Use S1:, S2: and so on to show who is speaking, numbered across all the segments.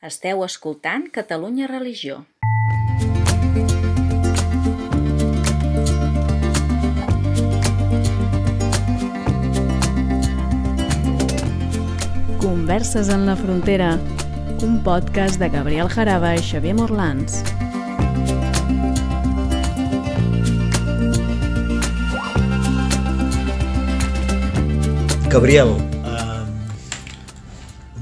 S1: Esteu escoltant Catalunya Religió.
S2: Converses en la frontera, un podcast de Gabriel Jaraba i Xavier Morlans.
S3: Gabriel,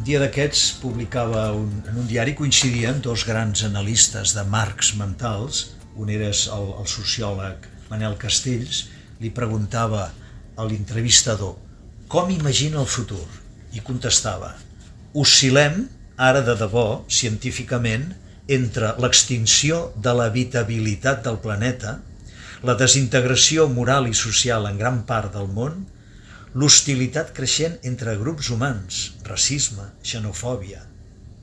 S3: dia d'aquests publicava un, en un diari coincidien dos grans analistes de marcs mentals, un era el, el sociòleg Manel Castells, li preguntava a l'entrevistador com imagina el futur? I contestava oscil·lem, ara de debò, científicament, entre l'extinció de l'habitabilitat del planeta, la desintegració moral i social en gran part del món, l'hostilitat creixent entre grups humans, racisme, xenofòbia,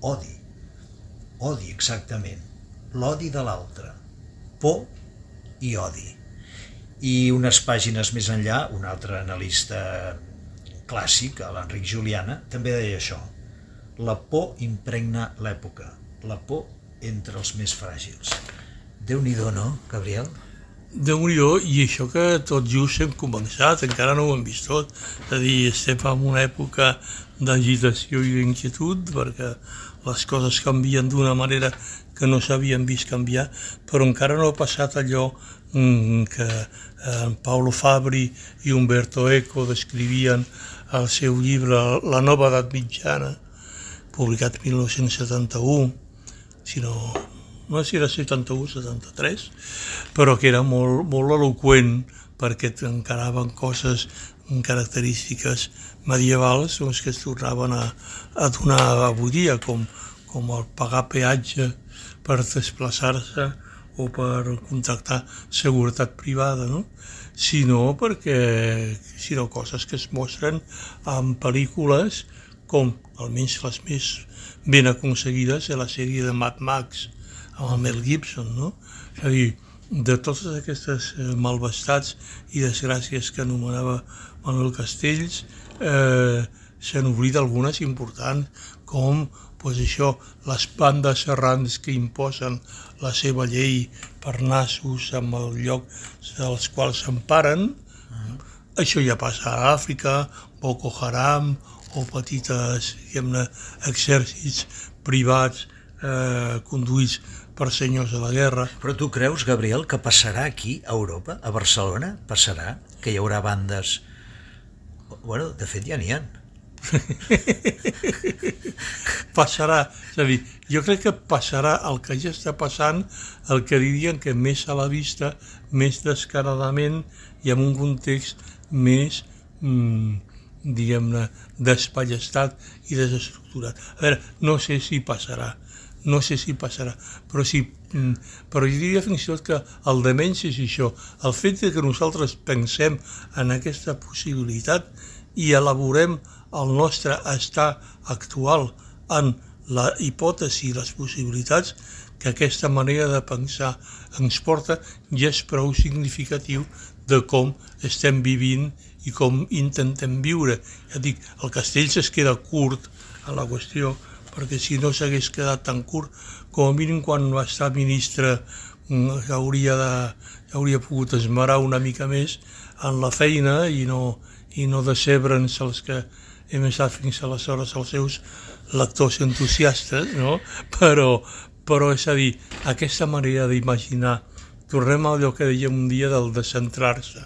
S3: odi. Odi, exactament. L'odi de l'altre. Por i odi. I unes pàgines més enllà, un altre analista clàssic, l'Enric Juliana, també deia això. La por impregna l'època. La por entre els més fràgils. Déu-n'hi-do, no, Gabriel?
S4: Déu nhi i això que tot just hem començat, encara no ho hem vist tot. És a dir, estem en una època d'agitació i d'inquietud perquè les coses canvien d'una manera que no s'havien vist canviar, però encara no ha passat allò mm, que eh, Paulo Fabri i Umberto Eco descrivien al seu llibre La nova edat mitjana, publicat 1971, sinó no sé si era 71 73, però que era molt, molt eloquent perquè encaraven coses característiques medievals doncs, que es tornaven a, a donar avui dia, com, com el pagar peatge per desplaçar-se o per contractar seguretat privada, no? sinó perquè sinó coses que es mostren en pel·lícules com, almenys les més ben aconseguides, de la sèrie de Mad Max, amb el Mel Gibson, no? És a dir, de totes aquestes eh, malvestats i desgràcies que anomenava Manuel Castells, eh, s'han oblit algunes importants, com pues, això, les bandes errants que imposen la seva llei per nassos amb el lloc dels quals s'emparen. Uh -huh. Això ja passa a Àfrica, Boko Haram o petites exèrcits privats eh, conduïts per senyors de la guerra.
S3: Però tu creus, Gabriel, que passarà aquí, a Europa, a Barcelona? Passarà? Que hi haurà bandes... Bueno, de fet ja n'hi ha.
S4: passarà, és a dir, jo crec que passarà el que ja està passant, el que dirien que més a la vista, més descaradament i en un context més, mm, diguem-ne, despallestat i desestructurat. A veure, no sé si passarà, no sé si passarà, però, si, mm, però jo diria fins i tot que el de menys és això, el fet que nosaltres pensem en aquesta possibilitat i elaborem el nostre estar actual en la hipòtesi i les possibilitats que aquesta manera de pensar ens porta ja és prou significatiu de com estem vivint i com intentem viure. Ja dic, el castell es queda curt a la qüestió perquè si no s'hagués quedat tan curt, com a mínim quan va estar ministre mm, hauria, de, hauria pogut esmerar una mica més en la feina i no, i no decebre'ns els que hem estat fins aleshores els seus lectors entusiastes, no? però, però és a dir, aquesta manera d'imaginar, tornem a allò que dèiem un dia del descentrar-se,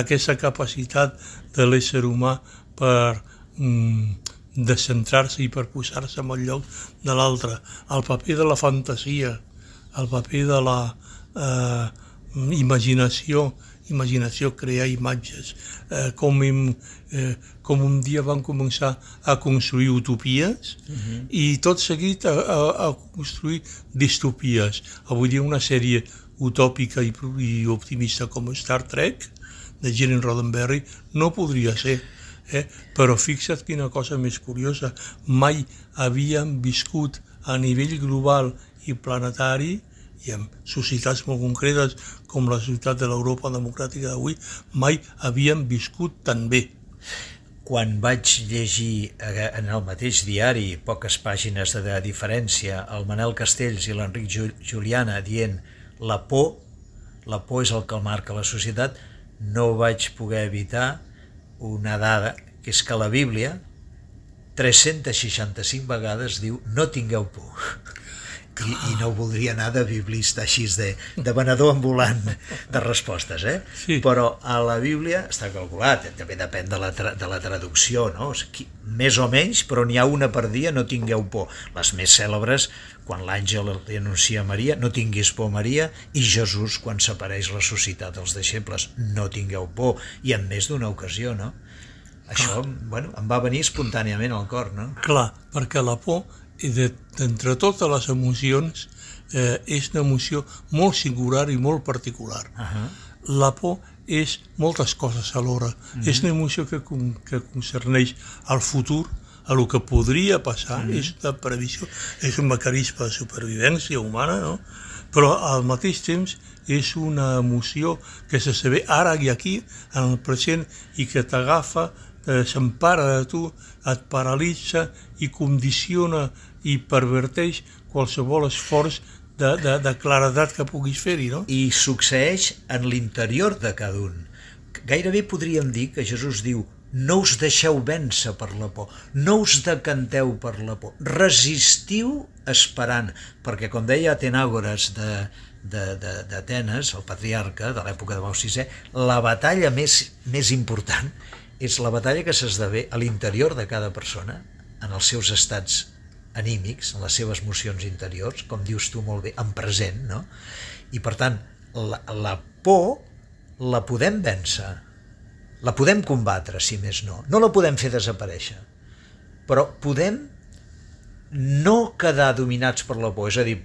S4: aquesta capacitat de l'ésser humà per mm, de centrar-se i per posar-se en el lloc de l'altre, el paper de la fantasia, el paper de la eh, imaginació, imaginació, crear imatges, eh, com, eh, com un dia van començar a construir utopies uh -huh. i tot seguit a, a, a construir distopies. Avui dia una sèrie utòpica i, i optimista com Star Trek, de Gene Roddenberry, no podria ser Eh? Però fixa't quina cosa més curiosa, mai havíem viscut a nivell global i planetari i amb societats molt concretes com la societat de l'Europa democràtica d'avui, mai havíem viscut tan bé.
S3: quan vaig llegir eh, en el mateix diari, poques pàgines de, diferència, el Manel Castells i l'Enric Juliana dient la por, la por és el que marca la societat, no vaig poder evitar una dada, que és que la Bíblia 365 vegades diu no tingueu por i, i no voldria anar de biblista així de, de venedor ambulant de respostes, eh?
S4: Sí.
S3: Però a la Bíblia està calculat, també depèn de la, tra de la traducció, no? Més o menys, però n'hi ha una per dia, no tingueu por. Les més cèlebres, quan l'àngel li anuncia a Maria, no tinguis por Maria, i Jesús, quan s'apareix ressuscitat als deixebles, no tingueu por, i en més d'una ocasió, no? Això, bueno, em va venir espontàniament al cor, no?
S4: Clar, perquè la por i d'entre de, totes les emocions eh, és una emoció molt singular i molt particular. Uh -huh. La por és moltes coses alhora. Uh -huh. És una emoció que, que concerneix al futur, a lo que podria passar, uh -huh. és una previsió, és un mecanisme de supervivència humana, no? però al mateix temps és una emoció que se sabe ara i aquí, en el present, i que t'agafa, eh, s'empara de tu, et paralitza i condiciona i perverteix qualsevol esforç de, de, de claredat que puguis fer-hi, no?
S3: I succeeix en l'interior de cada un. Gairebé podríem dir que Jesús diu no us deixeu vèncer per la por, no us decanteu per la por, resistiu esperant, perquè com deia Atenàgores d'Atenes, el patriarca de l'època de Pau VI, la batalla més, més important és la batalla que s'esdevé a l'interior de cada persona, en els seus estats anímics, en les seves mocions interiors, com dius tu molt bé, en present, no? I per tant, la, la por la podem vèncer, la podem combatre, si més no. No la podem fer desaparèixer, però podem no quedar dominats per la por. És a dir,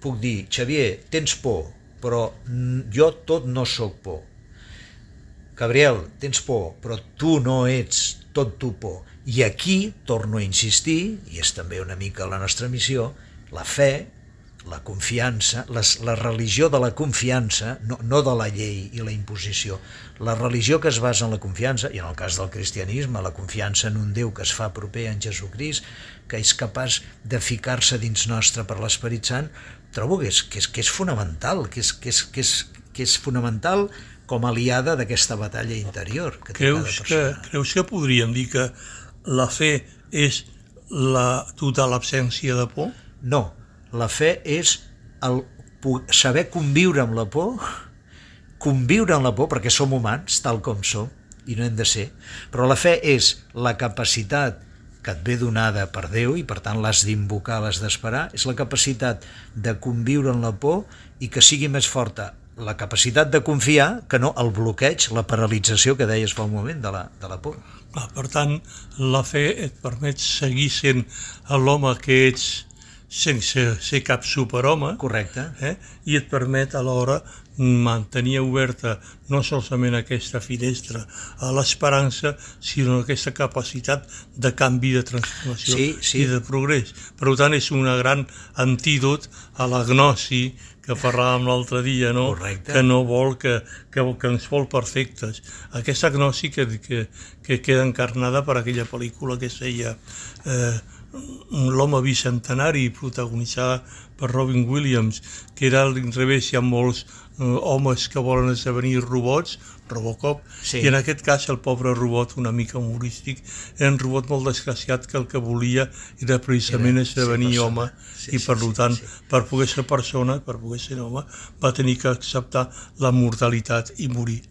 S3: puc dir, Xavier, tens por, però jo tot no sóc por. Gabriel, tens por, però tu no ets tot tu por. I aquí torno a insistir, i és també una mica la nostra missió, la fe, la confiança, les, la religió de la confiança, no, no de la llei i la imposició, la religió que es basa en la confiança, i en el cas del cristianisme, la confiança en un Déu que es fa proper en Jesucrist, que és capaç de ficar-se dins nostre per l'Esperit Sant, trobo que és, que és, que és fonamental, que és, que és, que és, que és fonamental com a aliada d'aquesta batalla interior que
S4: creus
S3: que,
S4: creus que podríem dir que la fe és la total absència de por?
S3: No, la fe és el saber conviure amb la por, conviure amb la por, perquè som humans, tal com som, i no hem de ser, però la fe és la capacitat que et ve donada per Déu i per tant l'has d'invocar, l'has d'esperar, és la capacitat de conviure amb la por i que sigui més forta la capacitat de confiar que no el bloqueig, la paralització que deies fa un moment de la, de la por.
S4: Ah, per tant, la fe et permet seguir sent l'home que ets sense ser cap superhome.
S3: Correcte.
S4: Eh? I et permet alhora mantenir oberta no solament aquesta finestra a l'esperança, sinó aquesta capacitat de canvi, de transformació
S3: sí, sí.
S4: i de progrés. Per tant, és un gran antídot a la gnosi que parlàvem l'altre dia, no?
S3: Correcte.
S4: que no vol, que, que, que ens vol perfectes. Aquesta gnosi que, que, que queda encarnada per aquella pel·lícula que es feia eh, L'home bicentenari, protagonitzada per Robin Williams, que era al revés, hi ha molts homes que volen esdevenir robots, Robocop,
S3: sí.
S4: i en aquest cas el pobre robot, una mica humorístic, era un robot molt desgraciat que el que volia era precisament era, esdevenir sí, home, sí, i per sí, tant, sí, sí. per poder ser persona, per poder ser home, va tenir que acceptar la mortalitat i morir.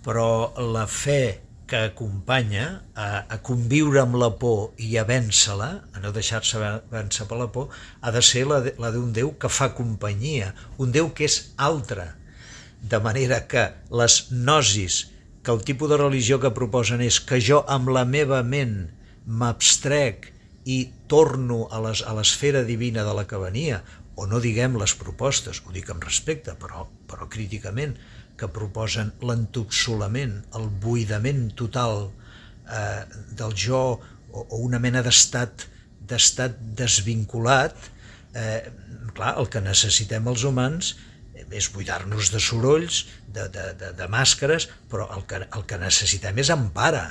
S3: Però la fe que acompanya a, a conviure amb la por i a vèncer-la, a no deixar-se vèncer per la por, ha de ser la, la d'un Déu que fa companyia, un Déu que és altre, de manera que les gnosis, que el tipus de religió que proposen és que jo amb la meva ment m'abstrec i torno a l'esfera divina de la que venia, o no diguem les propostes, ho dic amb respecte, però, però críticament, que proposen l'entoxolament, el buidament total eh, del jo o, o una mena d'estat d'estat desvinculat, eh, clar, el que necessitem els humans és buidar-nos de sorolls, de, de, de, de màscares, però el que, el que necessitem és empara,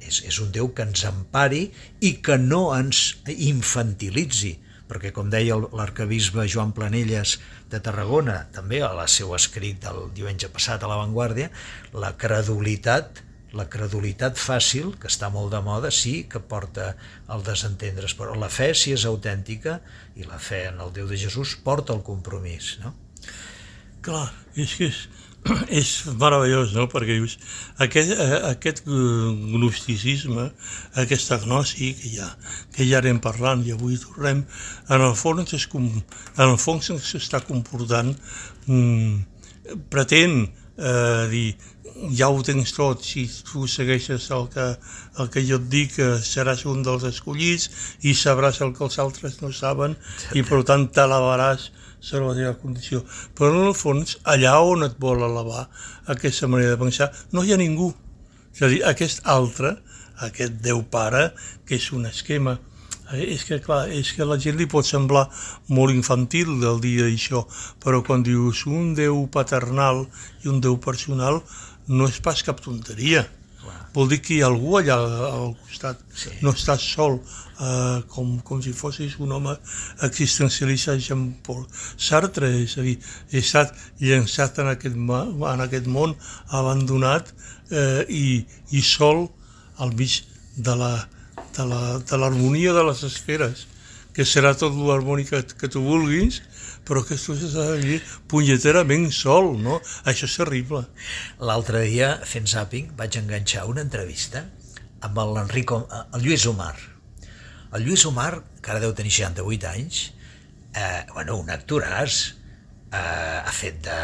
S3: és, és un Déu que ens empari i que no ens infantilitzi, perquè com deia l'arcabisbe Joan Planelles de Tarragona, també a la seu escrit del diumenge passat a La Vanguardia, la credulitat la credulitat fàcil, que està molt de moda, sí que porta al desentendre's, però la fe, si és autèntica, i la fe en el Déu de Jesús, porta el compromís, no?
S4: Clar, és que és, és meravellós, no? perquè dius, aquest, eh, aquest gnosticisme, aquesta gnosi que ja, que ja anem parlant i avui tornem, en el fons, és com, en el fons s'està comportant, mm, pretén eh, dir, ja ho tens tot, si tu segueixes el que, el que jo et dic, seràs un dels escollits i sabràs el que els altres no saben i per tant t'elevaràs serà la teva condició. Però en el fons, allà on et vol elevar aquesta manera de pensar, no hi ha ningú. És a dir, aquest altre, aquest Déu Pare, que és un esquema, eh, és que, clar, és que la gent li pot semblar molt infantil del dia d'això, però quan dius un Déu paternal i un Déu personal, no és pas cap tonteria. Vol dir que hi ha algú allà al costat, sí. no estàs sol, eh, com, com si fossis un home existencialista Jean-Paul Sartre, és a dir, he estat llançat en aquest, en aquest món abandonat eh, i, i sol al mig de la de l'harmonia de, de les esferes, que serà tot l'harmònic que, que tu vulguis, però que tu has allí punyeterament sol, no? Això és terrible.
S3: L'altre dia, fent zàping, vaig enganxar una entrevista amb l'Enrico, el Lluís Omar. El Lluís Omar, que ara deu tenir 68 anys, eh, bueno, un actoràs, eh, ha fet de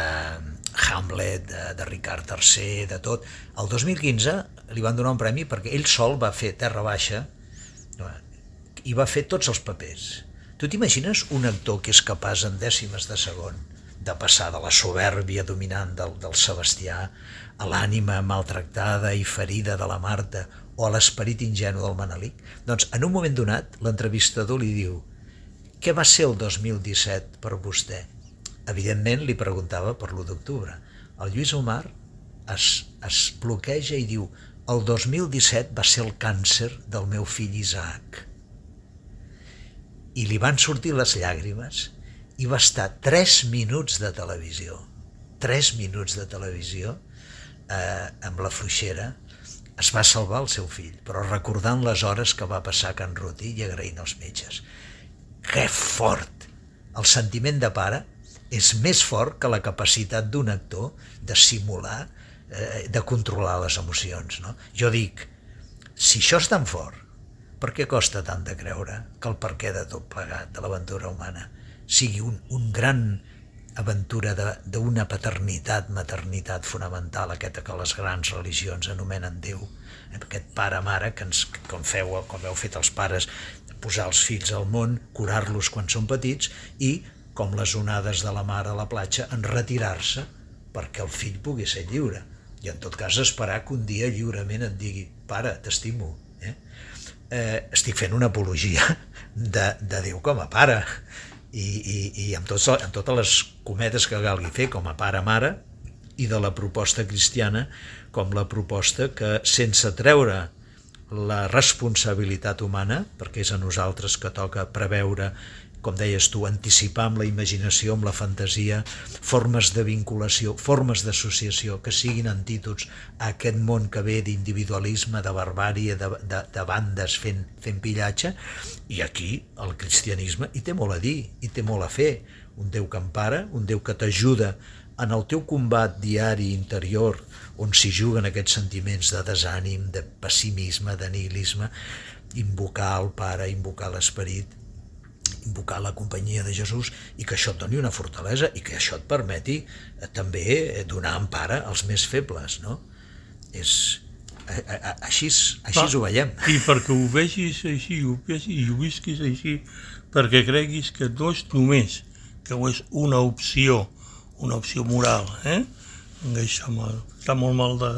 S3: Hamlet, de, de Ricard III, de tot. El 2015 li van donar un premi perquè ell sol va fer Terra Baixa i va fer tots els papers Tu t'imagines un actor que és capaç en dècimes de segon de passar de la soberbia dominant del, del Sebastià a l'ànima maltractada i ferida de la Marta o a l'esperit ingenu del Manelic? Doncs en un moment donat l'entrevistador li diu què va ser el 2017 per vostè? Evidentment li preguntava per l'1 d'octubre. El Lluís Omar es, es bloqueja i diu el 2017 va ser el càncer del meu fill Isaac i li van sortir les llàgrimes i va estar 3 minuts de televisió, 3 minuts de televisió eh, amb la fluixera, es va salvar el seu fill, però recordant les hores que va passar a Can Ruti i agraint els metges. Que fort! El sentiment de pare és més fort que la capacitat d'un actor de simular, eh, de controlar les emocions. No? Jo dic, si això és tan fort, per què costa tant de creure que el perquè de tot plegat, de l'aventura humana, sigui un, un gran aventura d'una paternitat, maternitat fonamental, aquesta que les grans religions anomenen Déu, aquest pare-mare que ens, com feu, com heu fet els pares, posar els fills al món, curar-los quan són petits i, com les onades de la mare a la platja, en retirar-se perquè el fill pugui ser lliure. I en tot cas esperar que un dia lliurement et digui pare, t'estimo, eh, estic fent una apologia de, de Déu com a pare. I, i, i amb, tots, amb totes les cometes que calgui fer com a pare-mare i de la proposta cristiana com la proposta que sense treure la responsabilitat humana, perquè és a nosaltres que toca preveure com deies tu, anticipar amb la imaginació, amb la fantasia, formes de vinculació, formes d'associació que siguin antítots a aquest món que ve d'individualisme, de barbària, de, de, de bandes fent, fent pillatge, i aquí el cristianisme hi té molt a dir, hi té molt a fer. Un Déu que empara, un Déu que t'ajuda en el teu combat diari interior, on s'hi juguen aquests sentiments de desànim, de pessimisme, de nihilisme, invocar el Pare, invocar l'Esperit, invocar la companyia de Jesús i que això et doni una fortalesa i que això et permeti eh, també eh, donar empara als més febles, no? És, a, a, a, així, així Va, ho veiem.
S4: I perquè ho vegis així ho vegis, i ho visquis així, perquè creguis que no és només que ho és una opció, una opció moral, eh? Això està molt mal de,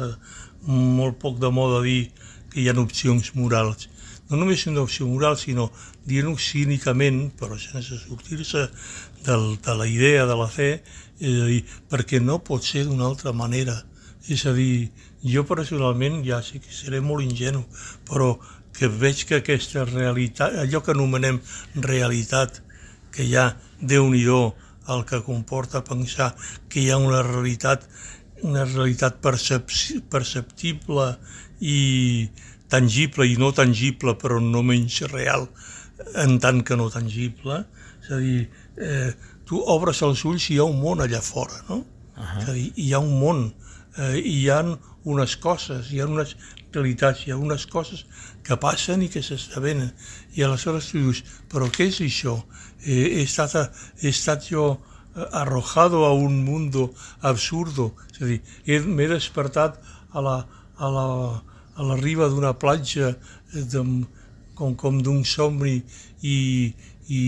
S4: molt poc de moda dir que hi ha opcions morals. No només una opció moral, sinó dient-ho cínicament, però sense sortir-se de la idea de la fe, és a dir, perquè no pot ser d'una altra manera. És a dir, jo personalment ja sé que seré molt ingenu, però que veig que aquesta realitat, allò que anomenem realitat, que hi ha, déu nhi el que comporta pensar que hi ha una realitat, una realitat percep perceptible i tangible i no tangible, però no menys real en tant que no tangible. És a dir, eh, tu obres els ulls i hi ha un món allà fora, no? Uh -huh. És a dir, hi ha un món, eh, hi ha unes coses, hi ha unes realitats, hi ha unes coses que passen i que s'esdevenen. I aleshores tu dius, però què és això? he, estat, he estat jo eh, arrojado a un mundo absurdo, és a dir, m'he despertat a la, a la, a la riba d'una platja eh, de, com, com d'un somni i, i,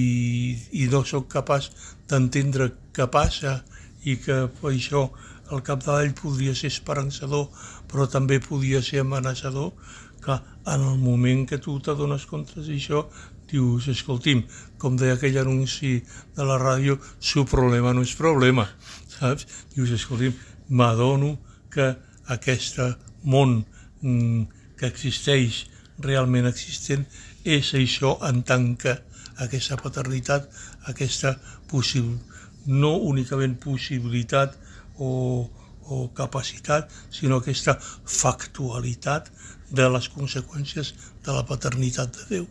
S4: i no sóc capaç d'entendre què passa i que això el capdavall podria ser esperançador però també podia ser amenaçador, clar, en el moment que tu t'adones compte d'això, dius, escolti'm, com deia aquell anunci de la ràdio, su problema no és problema, saps? Dius, escolti'm, m'adono que aquest món mm, que existeix, realment existent, és això en tant que aquesta paternitat, aquesta possible, no únicament possibilitat o, o capacitat, sinó aquesta factualitat de les conseqüències de la paternitat de Déu.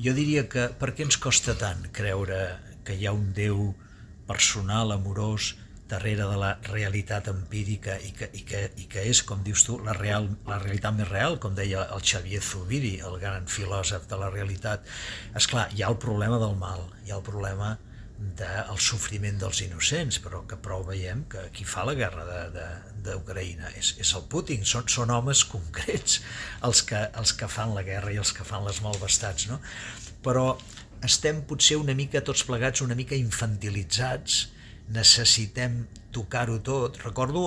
S3: Jo diria que per què ens costa tant creure que hi ha un Déu personal, amorós, darrere de la realitat empírica i que, i que, i que és, com dius tu, la, real, la realitat més real, com deia el Xavier Zubiri, el gran filòsof de la realitat. És clar, hi ha el problema del mal, hi ha el problema del sofriment dels innocents, però que prou veiem que qui fa la guerra d'Ucraïna és, és el Putin, són, són homes concrets els que, els que fan la guerra i els que fan les malvestats, no? Però estem potser una mica tots plegats una mica infantilitzats, necessitem tocar-ho tot. Recordo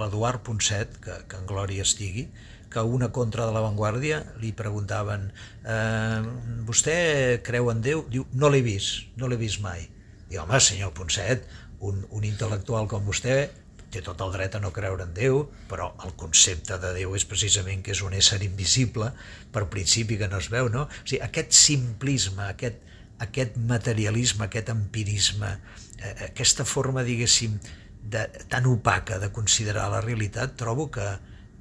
S3: l'Eduard Ponset, que, que en glòria estigui, que una contra de l'avantguàrdia li preguntaven eh, vostè creu en Déu? Diu, no l'he vist, no l'he vist mai i home, senyor Ponset, un, un intel·lectual com vostè té tot el dret a no creure en Déu, però el concepte de Déu és precisament que és un ésser invisible, per principi que no es veu, no? O sigui, aquest simplisme, aquest, aquest materialisme, aquest empirisme, eh, aquesta forma, diguéssim, de, tan opaca de considerar la realitat, trobo que,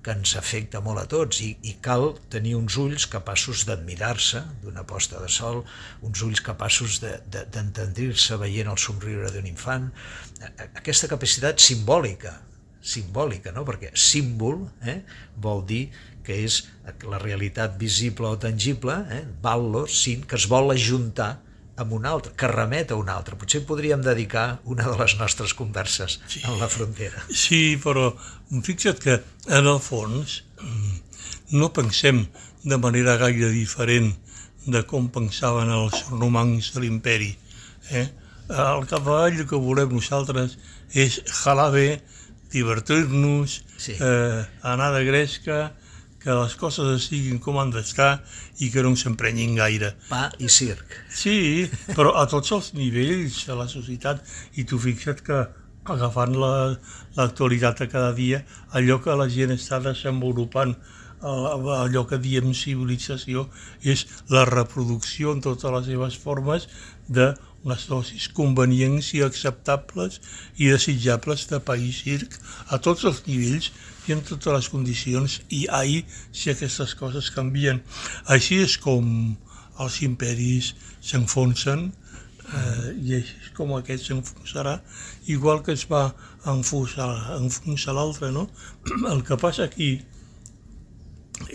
S3: que ens afecta molt a tots. I, i cal tenir uns ulls capaços d'admirar-se d'una posta de sol, uns ulls capaços d'entendrir-se de, veient el somriure d'un infant, aquesta capacitat simbòlica, simbòlica, no? perquè símbol eh, vol dir que és la realitat visible o tangible, eh, valor, sin, que es vol ajuntar amb un altre, que remet a un altre. Potser podríem dedicar una de les nostres converses sí. en la frontera.
S4: Sí, però fixa't que en el fons no pensem de manera gaire diferent de com pensaven els romans de l'imperi. Eh? El cavall que volem nosaltres és jalar bé, divertir-nos, sí. eh, anar de gresca, que les coses estiguin com han d'estar i que no s'emprenyin gaire.
S3: Pa i circ.
S4: Sí, però a tots els nivells de la societat, i tu fixa't que agafant l'actualitat la, a cada dia, allò que la gent està desenvolupant allò que diem civilització és la reproducció en totes les seves formes de les dosis convenients i acceptables i desitjables de país circ a tots els nivells i en totes les condicions i ahir si aquestes coses canvien. Així és com els imperis s'enfonsen eh, i així és com aquest s'enfonsarà igual que es va enfonsar, enfonsar l'altre, no? El que passa aquí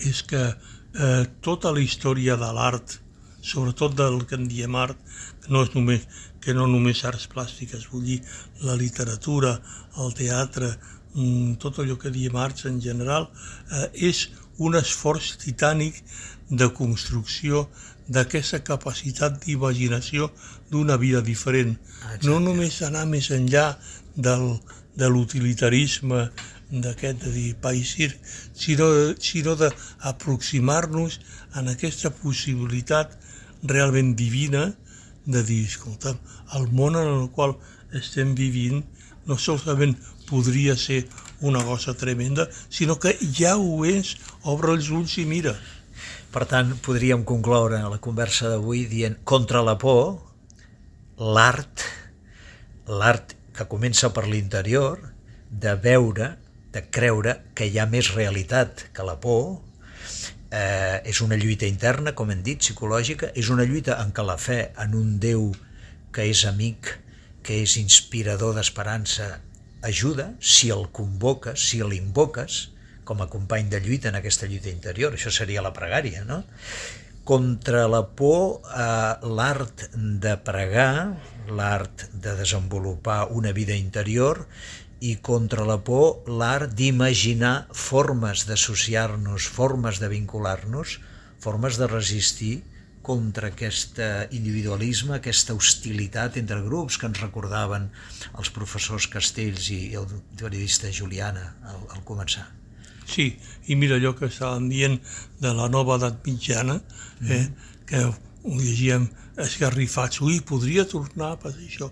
S4: és que eh, tota la història de l'art, sobretot del que en diem art, no, és només, que no només arts plàstiques, vull dir la literatura, el teatre, mm, tot allò que diem arts en general, eh, és un esforç titànic de construcció d'aquesta capacitat d'imaginació d'una vida diferent. Exacte. No només anar més enllà del, de l'utilitarisme d'aquest de dir paisir, sinó, sinó d'aproximar-nos en aquesta possibilitat realment divina de dir, escolta, el món en el qual estem vivint no solament podria ser una cosa tremenda, sinó que ja ho és, obre els ulls i mira.
S3: Per tant, podríem concloure la conversa d'avui dient contra la por, l'art, l'art que comença per l'interior, de veure, de creure que hi ha més realitat que la por, eh, és una lluita interna, com hem dit, psicològica, és una lluita en què la fe en un Déu que és amic, que és inspirador d'esperança, ajuda, si el convoques, si l'invoques, com a company de lluita en aquesta lluita interior, això seria la pregària, no? Contra la por, eh, l'art de pregar, l'art de desenvolupar una vida interior i contra la por l'art d'imaginar formes d'associar-nos, formes de vincular-nos, formes de resistir contra aquest individualisme, aquesta hostilitat entre grups que ens recordaven els professors Castells i el periodista Juliana al, al començar.
S4: Sí, i mira allò que estàvem dient de la nova edat mitjana, eh, mm. que ho llegíem esgarrifats, ui, podria tornar a passar això.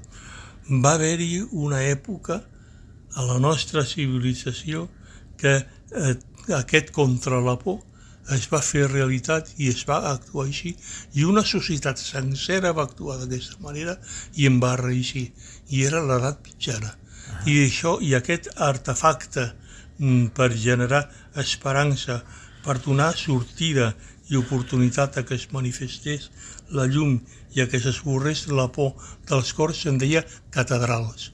S4: Va haver-hi una època a la nostra civilització que eh, aquest contra la por es va fer realitat i es va actuar així i una societat sencera va actuar d'aquesta manera i en va reeixir i era l'edat mitjana ah. i això i aquest artefacte mm, per generar esperança per donar sortida i oportunitat a que es manifestés la llum i a que s'esborrés la por dels cors se'n deia catedrals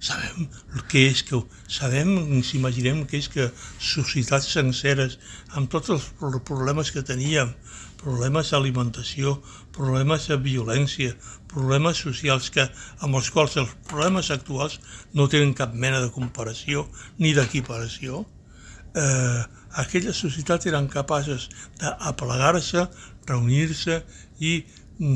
S4: sabem què és que sabem, ens imaginem que és que societats senceres amb tots els problemes que teníem, problemes d'alimentació, problemes de violència, problemes socials que, amb els quals els problemes actuals no tenen cap mena de comparació ni d'equiparació, eh, aquelles societats eren capaces d'aplegar-se, reunir-se i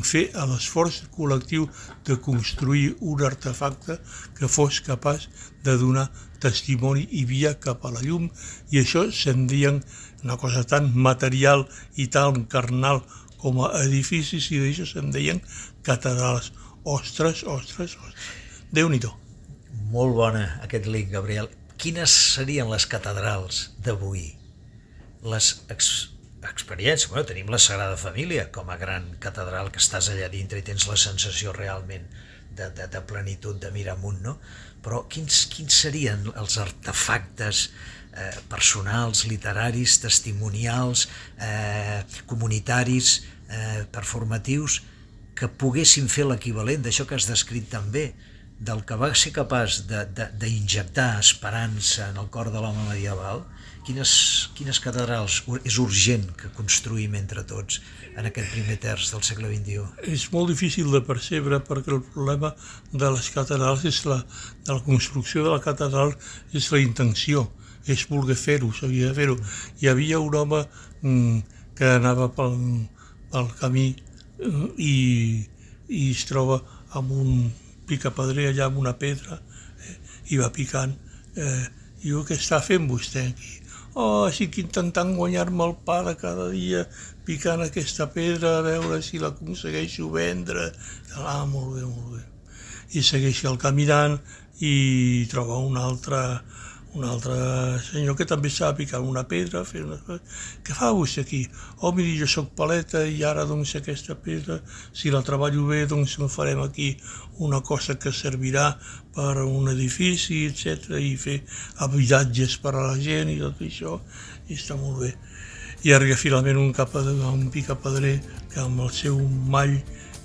S4: fer l'esforç col·lectiu de construir un artefacte que fos capaç de donar testimoni i via cap a la llum i això se'n deien una cosa tan material i tan carnal com a edificis i d'això se'n deien catedrals. Ostres, ostres, ostres. Déu-n'hi-do.
S3: Molt bona aquest link, Gabriel. Quines serien les catedrals d'avui? Les ex experiència. Bueno, tenim la Sagrada Família com a gran catedral que estàs allà dintre i tens la sensació realment de, de, de plenitud, de mirar amunt, no? Però quins, quins serien els artefactes eh, personals, literaris, testimonials, eh, comunitaris, eh, performatius, que poguessin fer l'equivalent d'això que has descrit també, del que va ser capaç d'injectar esperança en el cor de l'home medieval, quines, quines catedrals és urgent que construïm entre tots en aquest primer terç del segle XXI?
S4: És molt difícil de percebre perquè el problema de les catedrals és la, de la construcció de la catedral és la intenció, és voler fer-ho, sabia fer-ho. Hi havia un home mm, que anava pel, pel camí mm, i, i es troba amb un picapedrer allà amb una pedra eh, i va picant eh, diu, què està fent vostè aquí? Oh, estic intentant guanyar-me el pa de cada dia picant aquesta pedra a veure si l'aconsegueixo vendre. Ah, molt bé, molt bé. I segueix el caminant i troba un altre, un altre senyor que també estava picant una pedra, fent una. Què fa vostè aquí? Oh, miri, jo sóc paleta i ara, doncs, aquesta pedra, si la treballo bé, doncs en farem aquí una cosa que servirà per a un edifici, etc i fer habitatges per a la gent i tot això, i està molt bé. I arriba finalment un, cap, un picapedrer que amb el seu mall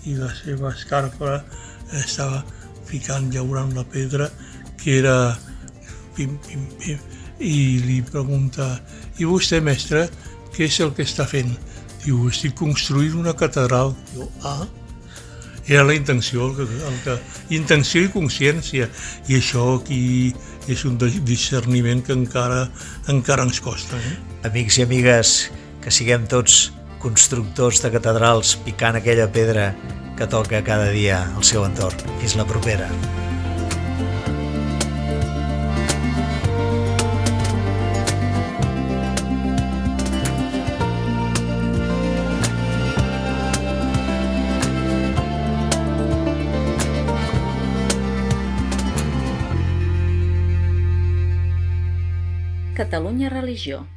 S4: i la seva escarpa estava ficant, llaurant la pedra, que era pim, pim, pim, i li pregunta, i vostè, mestre, què és el que està fent? Diu, estic construint una catedral. Diu, ah, era la intenció, el que, el que, intenció i consciència, i això aquí és un discerniment que encara, encara ens costa. Eh?
S3: Amics i amigues, que siguem tots constructors de catedrals picant aquella pedra que toca cada dia al seu entorn. Fins la propera.
S1: religió.